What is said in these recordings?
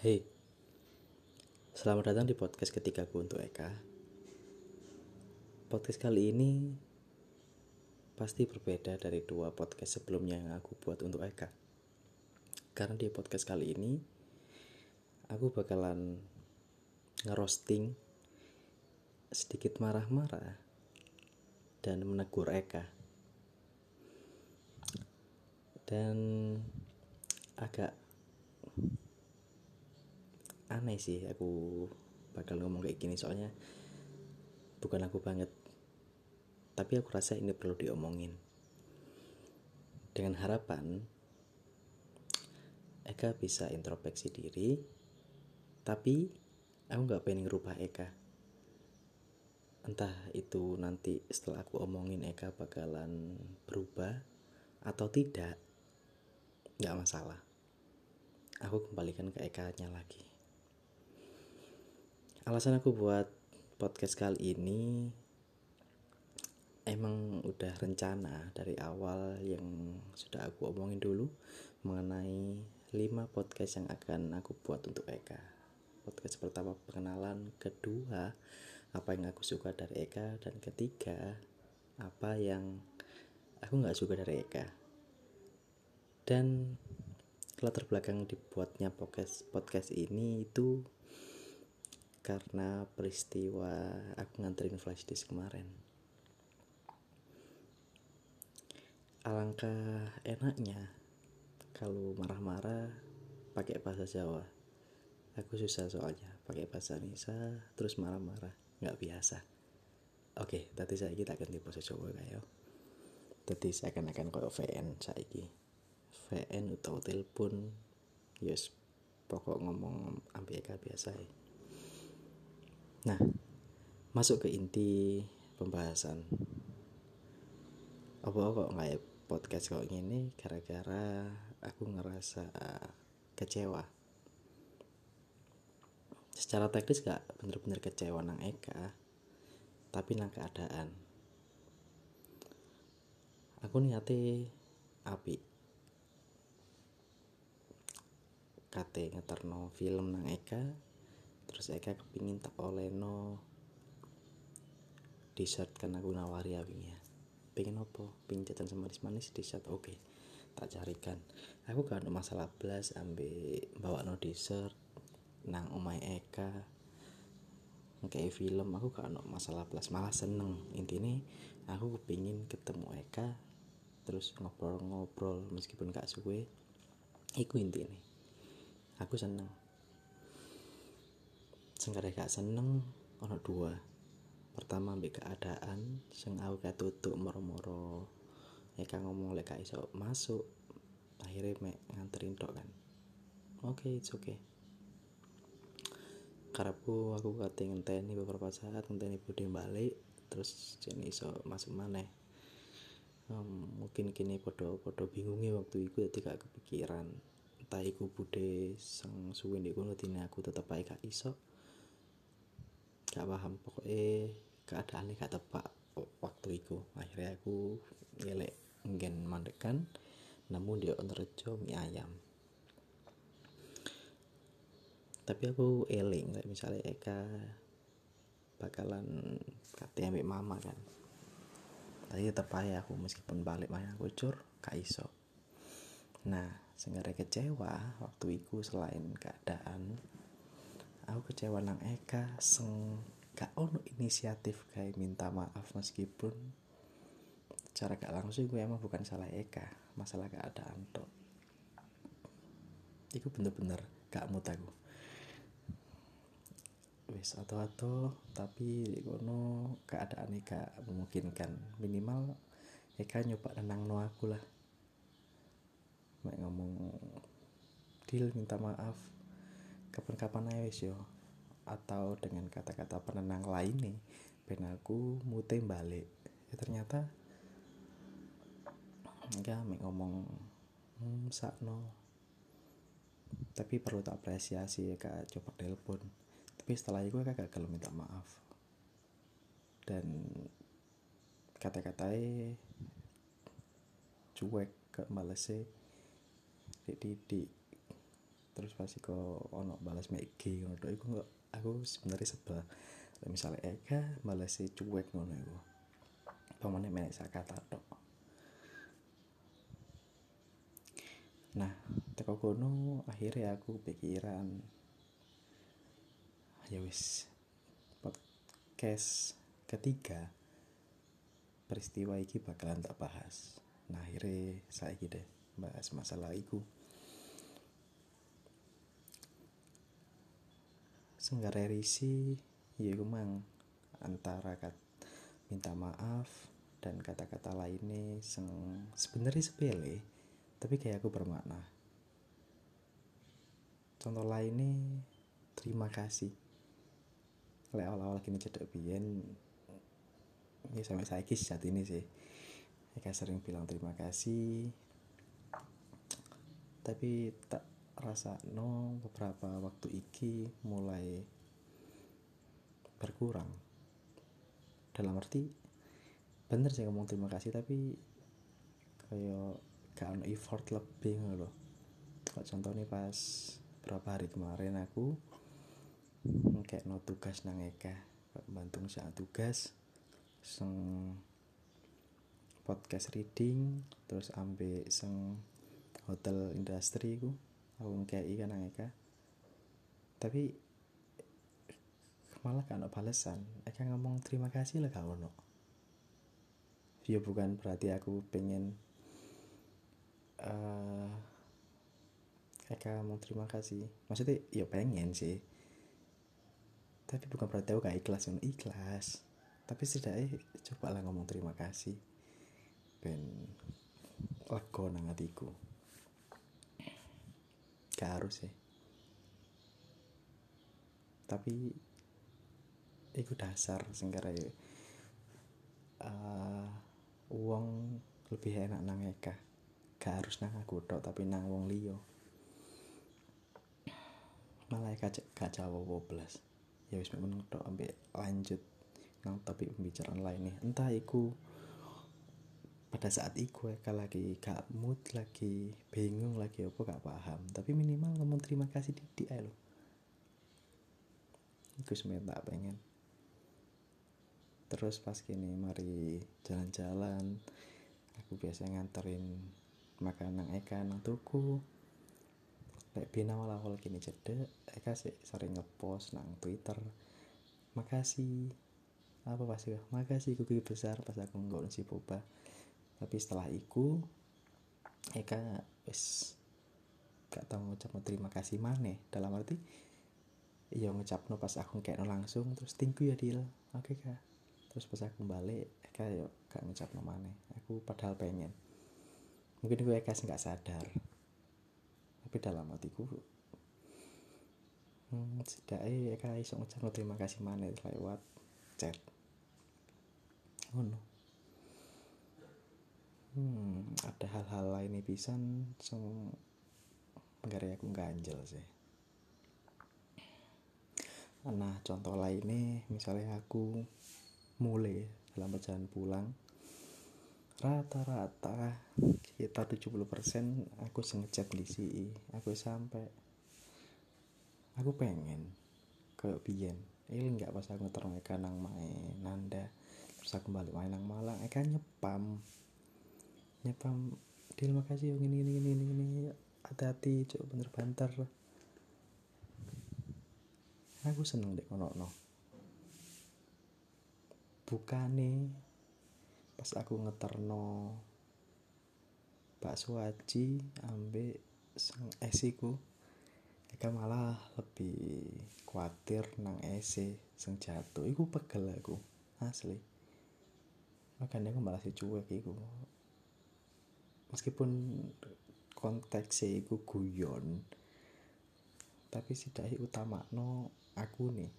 Hei, selamat datang di podcast ketikaku untuk Eka. Podcast kali ini pasti berbeda dari dua podcast sebelumnya yang aku buat untuk Eka. Karena di podcast kali ini aku bakalan ngerosting sedikit marah-marah dan menegur Eka. Dan agak aneh sih aku bakal ngomong kayak gini soalnya bukan aku banget. Tapi aku rasa ini perlu diomongin. Dengan harapan Eka bisa introspeksi diri tapi aku nggak pengen ngerubah Eka. Entah itu nanti setelah aku omongin Eka bakalan berubah atau tidak nggak masalah. Aku kembalikan ke Eka nya lagi alasan aku buat podcast kali ini emang udah rencana dari awal yang sudah aku omongin dulu mengenai 5 podcast yang akan aku buat untuk Eka. Podcast pertama perkenalan kedua apa yang aku suka dari Eka. Dan ketiga apa yang aku nggak suka dari Eka. Dan latar belakang dibuatnya podcast podcast ini itu karena peristiwa aku nganterin flash disk kemarin. Alangkah enaknya kalau marah-marah pakai bahasa Jawa. Aku susah soalnya pakai bahasa Indonesia terus marah-marah nggak biasa. Oke, tadi saya kita ganti bahasa Jawa kayak. Tadi saya akan akan kau VN saiki. VN atau telepon yes pokok ngomong ambil biasa ya. Nah, masuk ke inti pembahasan. Apa kok nggak podcast kok gini gara-gara aku ngerasa kecewa. Secara teknis gak bener-bener kecewa nang Eka, tapi nang keadaan. Aku niati api. Kate ngeterno film nang Eka terus Eka kepingin tak oleno. Dessert kan aku nawari ya ya pengen apa? Pengen jajan semanis-manis dessert oke. Okay. tak carikan. Aku gak ada masalah belas ambil bawa no dessert nang omai Eka. Kayak film aku gak ada masalah belas malah seneng. Intinya aku kepingin ketemu Eka terus ngobrol-ngobrol. Meskipun gak suwe iku intinya aku seneng sing gak seneng ono dua. Pertama ambek keadaan sing aku tutup moro-moro. Eka ngomong lek iso masuk akhirnya mek nganterin tok kan. Oke okay, it's okay. Karepku aku kate ngenteni beberapa saat ngenteni bude balik terus jadi iso masuk mana um, mungkin kini podo-podo bingungnya waktu itu jadi gak kepikiran. Entah iku bude sang suwe di kono aku tetap baik gak iso gak paham pokoknya keadaannya gak tepat waktu itu. Akhirnya aku ngelek ngen mandekan namun dia rejo mie ayam. Tapi aku eling kayak misalnya Eka bakalan kate ambek mama kan. Tapi tetap aja aku meskipun balik banyak aku cur gak iso. Nah sehingga kecewa waktu itu selain keadaan aku kecewa nang Eka seng gak ono inisiatif kayak minta maaf meskipun cara gak langsung gue emang bukan salah Eka masalah keadaan tok. Itu bener-bener gak mood aku. Wis atau-atau tapi kono keadaan Eka memungkinkan. Minimal Eka nyoba tenang no aku lah. Mek ngomong deal minta maaf kapan-kapan aja wis yo. Atau dengan kata-kata penenang lain nih ben aku mute balik. Ya ternyata enggak ngomong hmm, sakno. Tapi perlu tak apresiasi ya kak coba telepon tapi setelah itu kak kalau minta maaf. Dan kata-katanya cuek ke malese di, di terus pasti kok ono balas MG ngono iku kok aku sebenarnya sebel. Misalnya Eka balas si cuek ngono iku. Pamane menek sakata tok. Nah teko kono akhirnya aku pikiran ya wis podcast ketiga peristiwa iki bakalan tak bahas. Nah akhirnya saya deh bahas masalah itu senggara risi ya mang antara kat, minta maaf dan kata-kata lainnya seng sebenarnya sepele tapi kayak aku bermakna. Contoh lainnya terima kasih. Oleh awal-awal gini cedek biyen ya sampai saya saat ini sih. Mereka sering bilang terima kasih. Tapi tak rasa no beberapa waktu iki mulai berkurang. Dalam arti bener sih ngomong terima kasih tapi kayak gak ada effort lebih loh kayak contoh nih pas berapa hari kemarin aku kayak no tugas nang Eka bantu saat tugas seng podcast reading terus ambil seng hotel industri ku aku ngkei kan Eka. Tapi malah kan balesan. Eka ngomong terima kasih lah kau no ya bukan berarti aku pengen uh, Eka ngomong terima kasih. Maksudnya ya pengen sih. Tapi bukan berarti aku gak ikhlas ikhlas. Tapi setidaknya coba lah ngomong terima kasih. Ben lego nang hatiku gak harus sih. Tapi itu dasar sing ya uh, uang lebih enak nang eka gak harus nang aku tok tapi nang wong liyo malah eka gak jawab belas ya wis memang tok ambek lanjut nang topik pembicaraan lain nih entah iku pada saat itu ya lagi gak mood lagi bingung lagi apa gak paham. Tapi minimal ngomong terima kasih di dia lo itu sebenarnya tak pengen. Terus pas gini mari jalan-jalan aku biasa nganterin makanan Eka nang tuku. Lek bina awal-awal gini cedek Eka sih sering ngepost nang Twitter makasih. Apa pasti makasih kuki besar. Pas aku nggak si boba tapi setelah iku Eka wis gak tau ngucap terima kasih mana dalam arti iya ngucap no pas aku kayak no langsung terus tinggu ya deal oke okay, kak. Terus pas aku balik Eka yo gak ngucap no mana aku padahal pengen. Mungkin gue Eka nggak sadar. Tapi dalam hatiku hmm, setidaknya Eka iso ngucap no terima kasih mana lewat chat. Oh no hmm, ada hal-hal lain nih pisan sing nggak aku ganjel sih. Nah contoh lainnya misalnya aku mulai dalam perjalanan pulang rata-rata kita 70% aku sengechat di sini aku sampai aku pengen ke biyen. Ini nggak pas aku ngeter nang main nanda terus aku balik main nang malang kan nyepam nyepam deal makasih yang ini ini ini ini hati-hati coba bener banter aku seneng deh kono no bukane pas aku ngeterno bakso aji ambe sang esiku Eka malah lebih khawatir nang ese sing jatuh. Iku pegel aku asli. Makanya aku malah si cuek iku meskipun konteksnya itu guyon tapi utama utama aku nih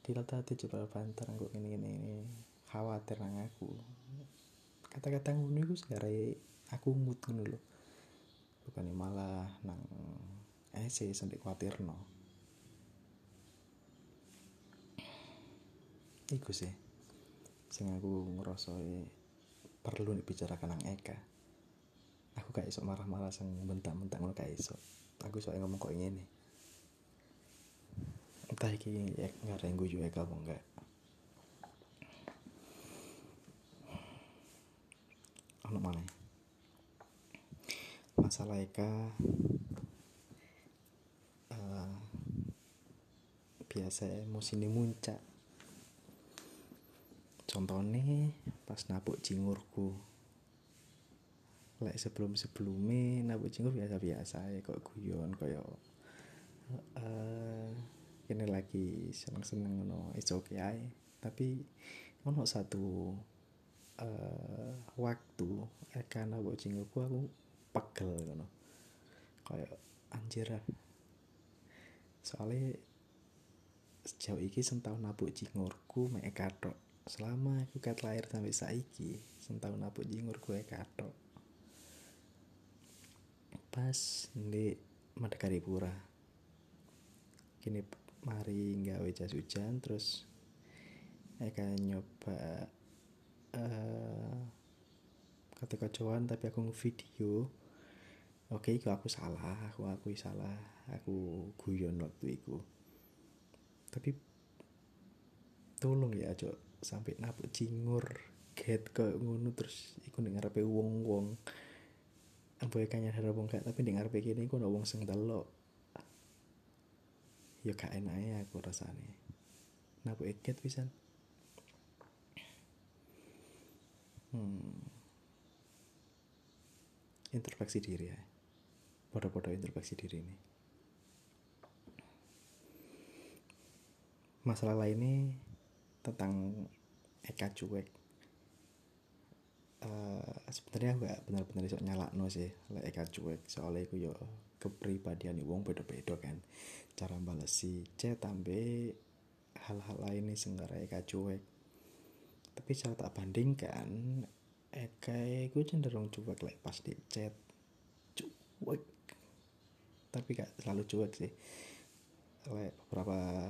tidak tadi coba banter aku ini ini ini khawatir nang aku. Kata-kata ngono itu sekarang aku mood ngono loh bukan malah nang eh sih sampai khawatir no Iku sih sing aku ngerosoi perlu dibicarakan nang Eka aku gak iso marah-marah sang bentak-bentak ngono gak iso. Aku soalnya ngomong kok ini entah iki ya yang guyu ya kamu enggak. Ono mana masalah Eka uh, biasa emosi ini muncak. Contohnya pas napuk jingurku lek sebelum sebelumnya napuk jingur biasa biasa ya kok guyon kayak uh, ini lagi seneng seneng no it's okay tapi ono satu uh, waktu eka napuk jingurku aku pegel no kayak anjir soalnya sejauh ini sentau nabuk jingurku mek selama aku kat lahir sampai saiki sentau nabuk jingurku e katok pas di Madagaipura kini mari nggawe jas hujan terus Eka nyoba uh, kata kacuan tapi aku video oke okay, aku salah aku akui salah aku guyon waktu itu tapi tolong ya cok sampai napuk cingur get ke ngono terus iku ning ngarepe wong-wong apa kanya harap wong gak tapi ngarepe kene iku wong sing delok. Ya gak enak ya aku rasane napuk get pisan. Hmm. introspeksi diri ya. Podo-podo introspeksi diri ini. Masalah lainnya tentang Eka cuek uh, sebenarnya gak benar-benar bisa nyala no sih le Eka cuek. Soalnya aku yo kepribadian wong beda-beda kan. Cara balesi chat tambe hal-hal lain nih senggara Eka cuek. Tapi cara tak bandingkan Eka aku cenderung cuek like pas di chat cuek. Tapi gak selalu cuek sih. Like beberapa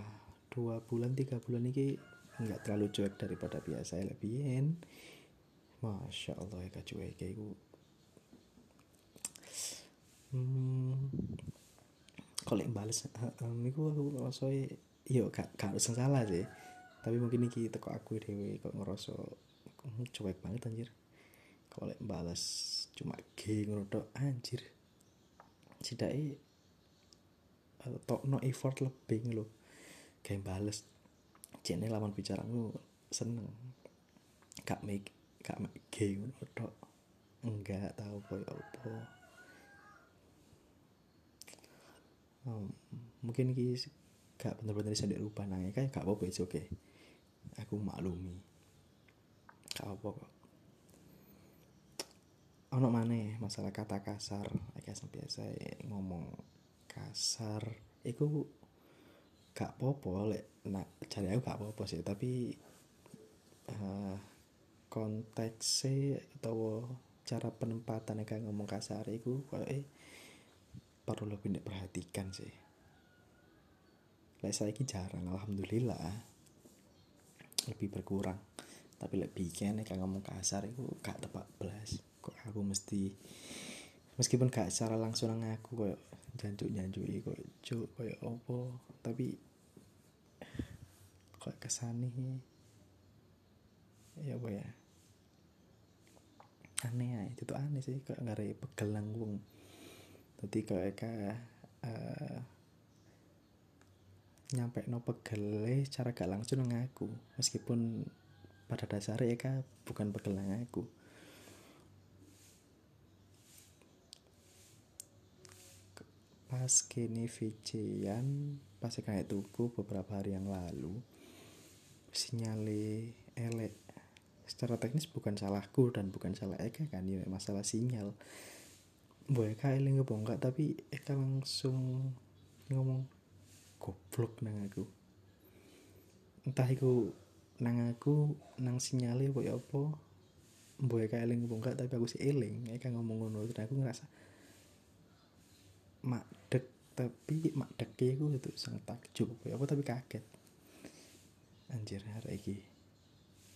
dua bulan tiga bulan ini nggak terlalu cuek daripada biasa. Lebihin masya allah ya cuek. Kayak gue hmm, kalau yang balas um, itu aku ngerasa yo gak gak harus salah sih. Tapi mungkin ini teko aku dewe kok ngerasa cuek banget anjir. Kalau yang balas cuma G ngono anjir. Sidai uh, tok no effort lebih loh kayak bales cene lawan bicaramu seneng. Gak make gak gay tok. Enggak tahu koyo apa. Um, mungkin ki gak bener-bener bisa dirubah nangis kayak gak apa-apa oke okay. aku maklumi. Gak apa kok. Ono mana masalah kata kasar. Kayak biasa ngomong kasar. Itu gak popo lek nak cari aku gak popo sih tapi uh, konteksnya atau cara penempatan kayak ngomong kasar itu eh perlu lebih diperhatikan sih. Lek saya ini jarang alhamdulillah lebih berkurang. Tapi lebih kan kayak ngomong kasar itu gak tepat belas. Kok aku mesti meskipun gak secara langsung aku kok jancuk jancuk kok cuk kayak opo tapi kok kesani. Ya apa ya aneh ya itu aneh sih kok nggak ada pegel nanggung. Jadi kayak uh, nyampe no pegel cara gak langsung ngaku meskipun pada dasarnya eka bukan pegel ngaku pas kini VC-an pas kayak tuku beberapa hari yang lalu sinyale elek secara teknis bukan salahku dan bukan salah Eka kan ya masalah sinyal. Boleh Eka eling enggak tapi Eka langsung ngomong goblok nang aku. Entah itu nang aku nang sinyale boy apa boleh Eka eling enggak tapi aku sih eling. Eka ngomong ngono dan aku ngerasa mak dek tapi mak dek gue itu sangat takjub apa tapi kaget. Anjir hari ini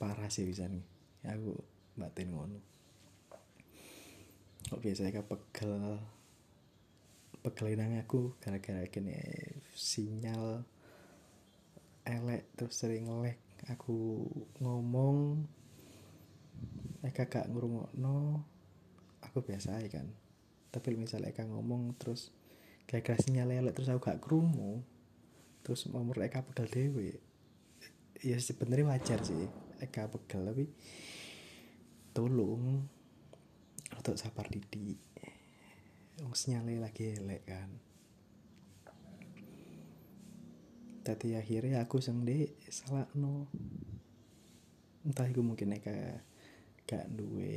parah sih bisa nih. Ya aku batin ngono. Kok biasanya kan pegel nang aku gara-gara kene sinyal elek terus sering lag aku ngomong Eka gak ngurungokno aku biasa aja kan. Tapi misalnya Eka ngomong terus gara-gara sinyal elek terus aku gak kerungu terus nomor Eka pegel dewe ya sebenarnya wajar sih Eka pegel tapi tolong untuk sabar didik. Wong sinyalnya lagi elek kan. Tadi akhirnya aku sendiri salah no entah itu mungkin Eka gak duwe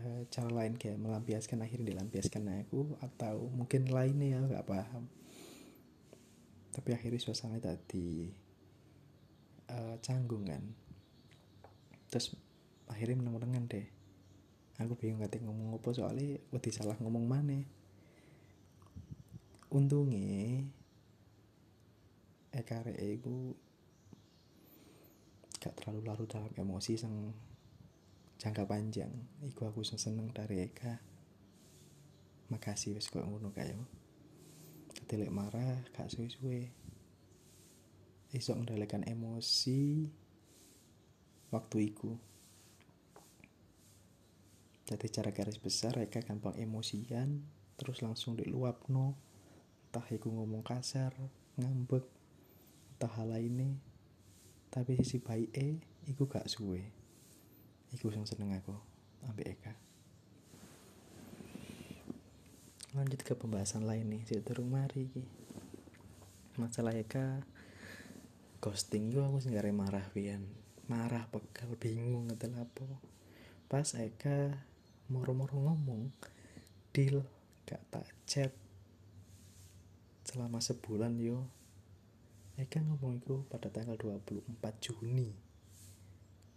uh, cara lain kayak melampiaskan akhirnya dilampiaskan aku atau mungkin lainnya ya gak paham. Tapi akhirnya suasana tadi uh, canggung kan terus akhirnya meneng deh. Aku bingung kata ngomong apa soalnya wedi salah ngomong mana. Untungnya Eka iku gak terlalu larut dalam emosi sang jangka panjang. Iku aku seneng dari Eka. Makasih wes kok ngono kayo lek marah gak suwe-suwe. Iso ngendalikan emosi waktu iku. Jadi cara garis besar mereka gampang emosian terus langsung diluap no entah iku ngomong kasar ngambek entah hal lainnya. Tapi sisi baik eh iku gak suwe. Iku yang seneng aku ambil Eka. Lanjut ke pembahasan lain nih sih turun mari masalah Eka ghosting itu aku sih marah pian marah pegal bingung ngetel apa. Pas Eka moro-moro ngomong deal gak tak chat selama sebulan yo. Eka ngomong itu pada tanggal 24 Juni.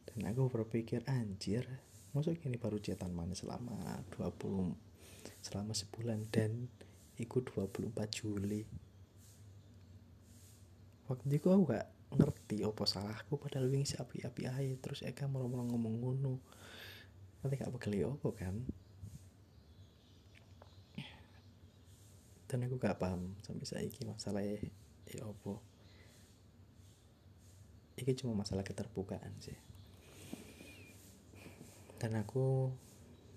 Dan aku berpikir anjir masuk ini baru chatan mana selama 20 selama sebulan dan ikut 24 Juli. Waktu itu aku gak ngerti apa salahku padahal wing si api-api aja terus Eka mau ngomong ngono. Nanti gak bakal apa kan? Dan aku gak paham sampai saiki masalah ya apa. Ini cuma masalah keterbukaan sih. Dan aku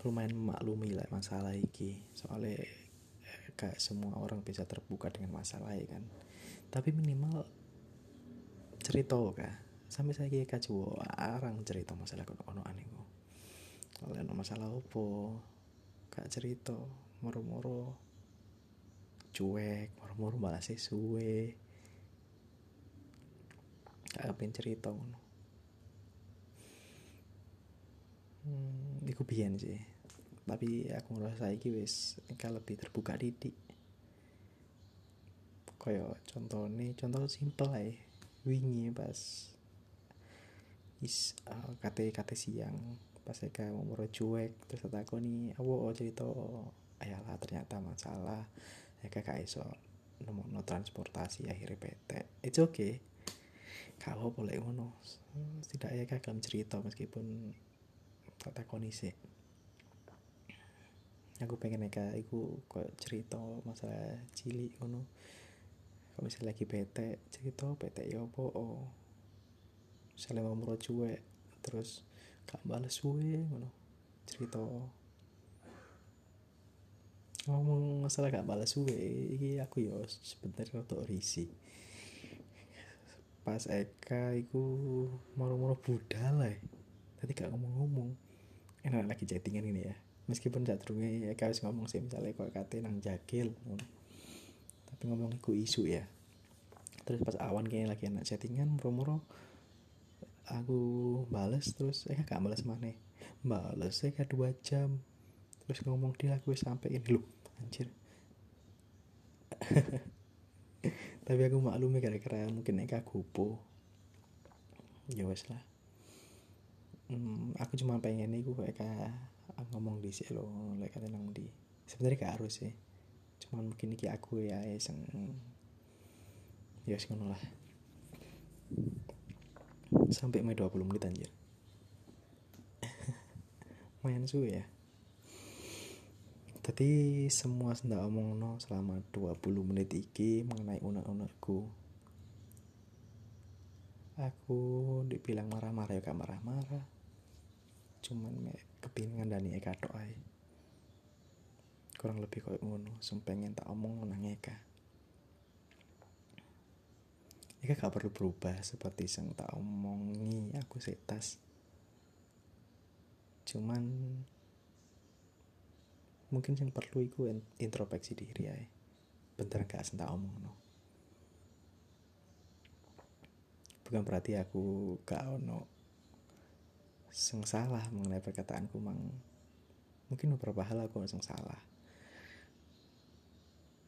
lumayan memaklumi lah masalah iki. Soalnya kayak eh, semua orang bisa terbuka dengan masalah ya kan. Tapi minimal cerita kah sampai saya kayak kacu arang cerita masalah kono kono kalau ada masalah opo kak cerita moro-moro cuek moro-moro balas suwe. Kak pengen cerita ngono. Hmm, iku biyen sih. Tapi aku ngerasa iki wis engka lebih terbuka didik. Koyo contoh nih contoh simple aja wingi pas is uh, kate kate siang. Pas saya mau cuek terus aku nih awo oh, cerita ayalah ternyata masalah. Ya kakak iso nemu no transportasi akhirnya PT it's okay. Kalau boleh ngono. Ya kakak cerita meskipun tak kondisi aku pengen neka iku kok cerita masalah cilik ngono kalau misalnya lagi bete cerita bete ya apa? Oh misalnya murah cuek terus gak balas suwe ngono cerita. Ngomong masalah gak balas suwe iki aku ya sebentar untuk risi pas Eka iku moro-moro budal lah tadi gak ngomong-ngomong. Enak lagi chattingan ini ya. Meskipun terungi ya harus ngomong sih misalnya kok kate nang jagil tapi ngomong iku isu ya. Terus pas awan kayaknya lagi enak chattingan muro-muro aku bales terus eh gak bales mana bales saya kayak dua jam. Terus ngomong dia aku sampai ini lu anjir. Tapi aku maklum gara-gara mungkin Eka gupo ya wes lah. Hmm, aku cuma pengen nih gue kayak ngomong di sini lo kata nang di sebenarnya gak harus sih cuman mungkin iki aku ya sing ya sing lah sampai mai 20 menit anjir main suwe ya Tadi semua sendak omong no selama 20 menit iki mengenai unek-unekku. Aku dibilang marah-marah ya gak marah-marah. Cuman me ngandani Eka tok ae. Kurang lebih koyo ngono, sing pengen tak omong nang Eka. Eka gak perlu berubah seperti yang tak omongi aku setas. Cuman mungkin yang perlu iku introspeksi diri ae. Bentar gak sentak omong no. Bukan berarti aku gak ono sing salah mengenai perkataanku mang mungkin beberapa hal aku sing salah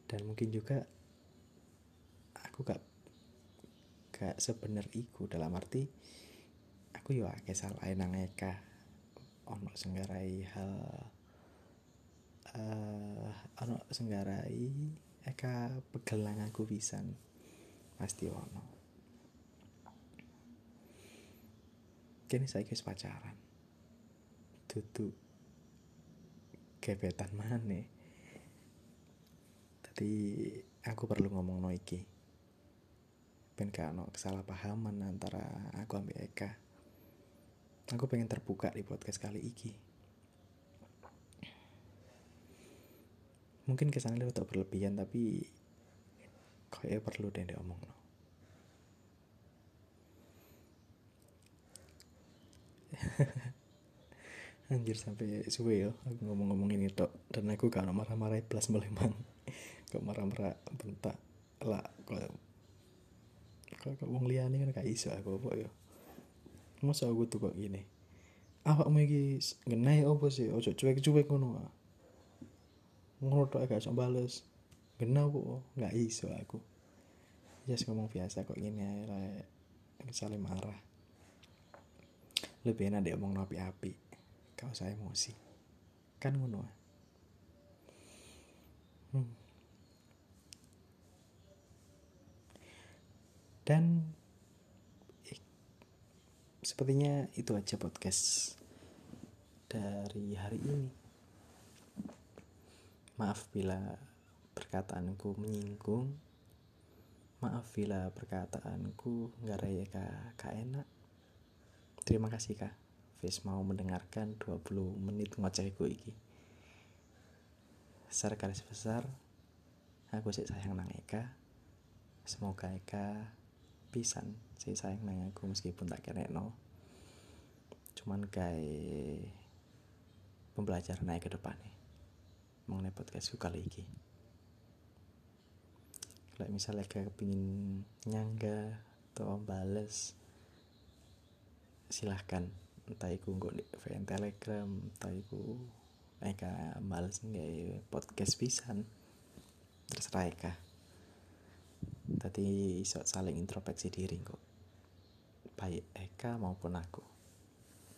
dan mungkin juga aku gak gak sebener iku dalam arti aku yo akeh salah nang eka ono senggarai hal uh, ono senggarai eka pegelang aku pisan. Pasti ono. Kini saya pacaran. Tutu kebetan mana tadi aku perlu ngomong no iki. Ben gak no kesalahpahaman antara aku ambil Eka. Aku pengen terbuka di podcast kali iki. Mungkin kesannya udah berlebihan tapi kayaknya perlu deh diomong no anjir sampai suwe yo aku ngomong-ngomong ini tok dan aku gak marah-marah plus melemang kok marah-marah bentak lah kok kok wong liyane kan gak iso aku apa yo masa aku tuh kok gini awakmu iki ngenai apa sih? Ojo cuek-cuek ngono ngono tok gak iso bales. Genah kok gak iso aku. Ya yes, ngomong biasa kok gini ae saling marah. Lebih enak dia omong api-api kau saya emosi. Kan ngono hmm. Dan eh, sepertinya itu aja podcast dari hari ini. Maaf bila perkataanku menyinggung. Maaf bila perkataanku nggak raya kak enak. Terima kasih Kak. Fis mau mendengarkan 20 menit ngocehku iki. Secara garis besar, aku sih sayang nang Eka. Semoga Eka pisan sih sayang nang aku meskipun tak kira no. Cuman kayak pembelajaran naik ke depan nih mengenai podcastku kali ini. Kalau misalnya kayak pingin nyangga atau bales silahkan entah iku nggak di VN Telegram entah iku Eka males nggak podcast pisan terserah Eka tadi iso saling introspeksi diri kok. Baik Eka maupun aku.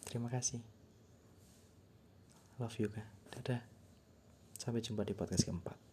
Terima kasih. Love you kak. Dadah. Sampai jumpa di podcast keempat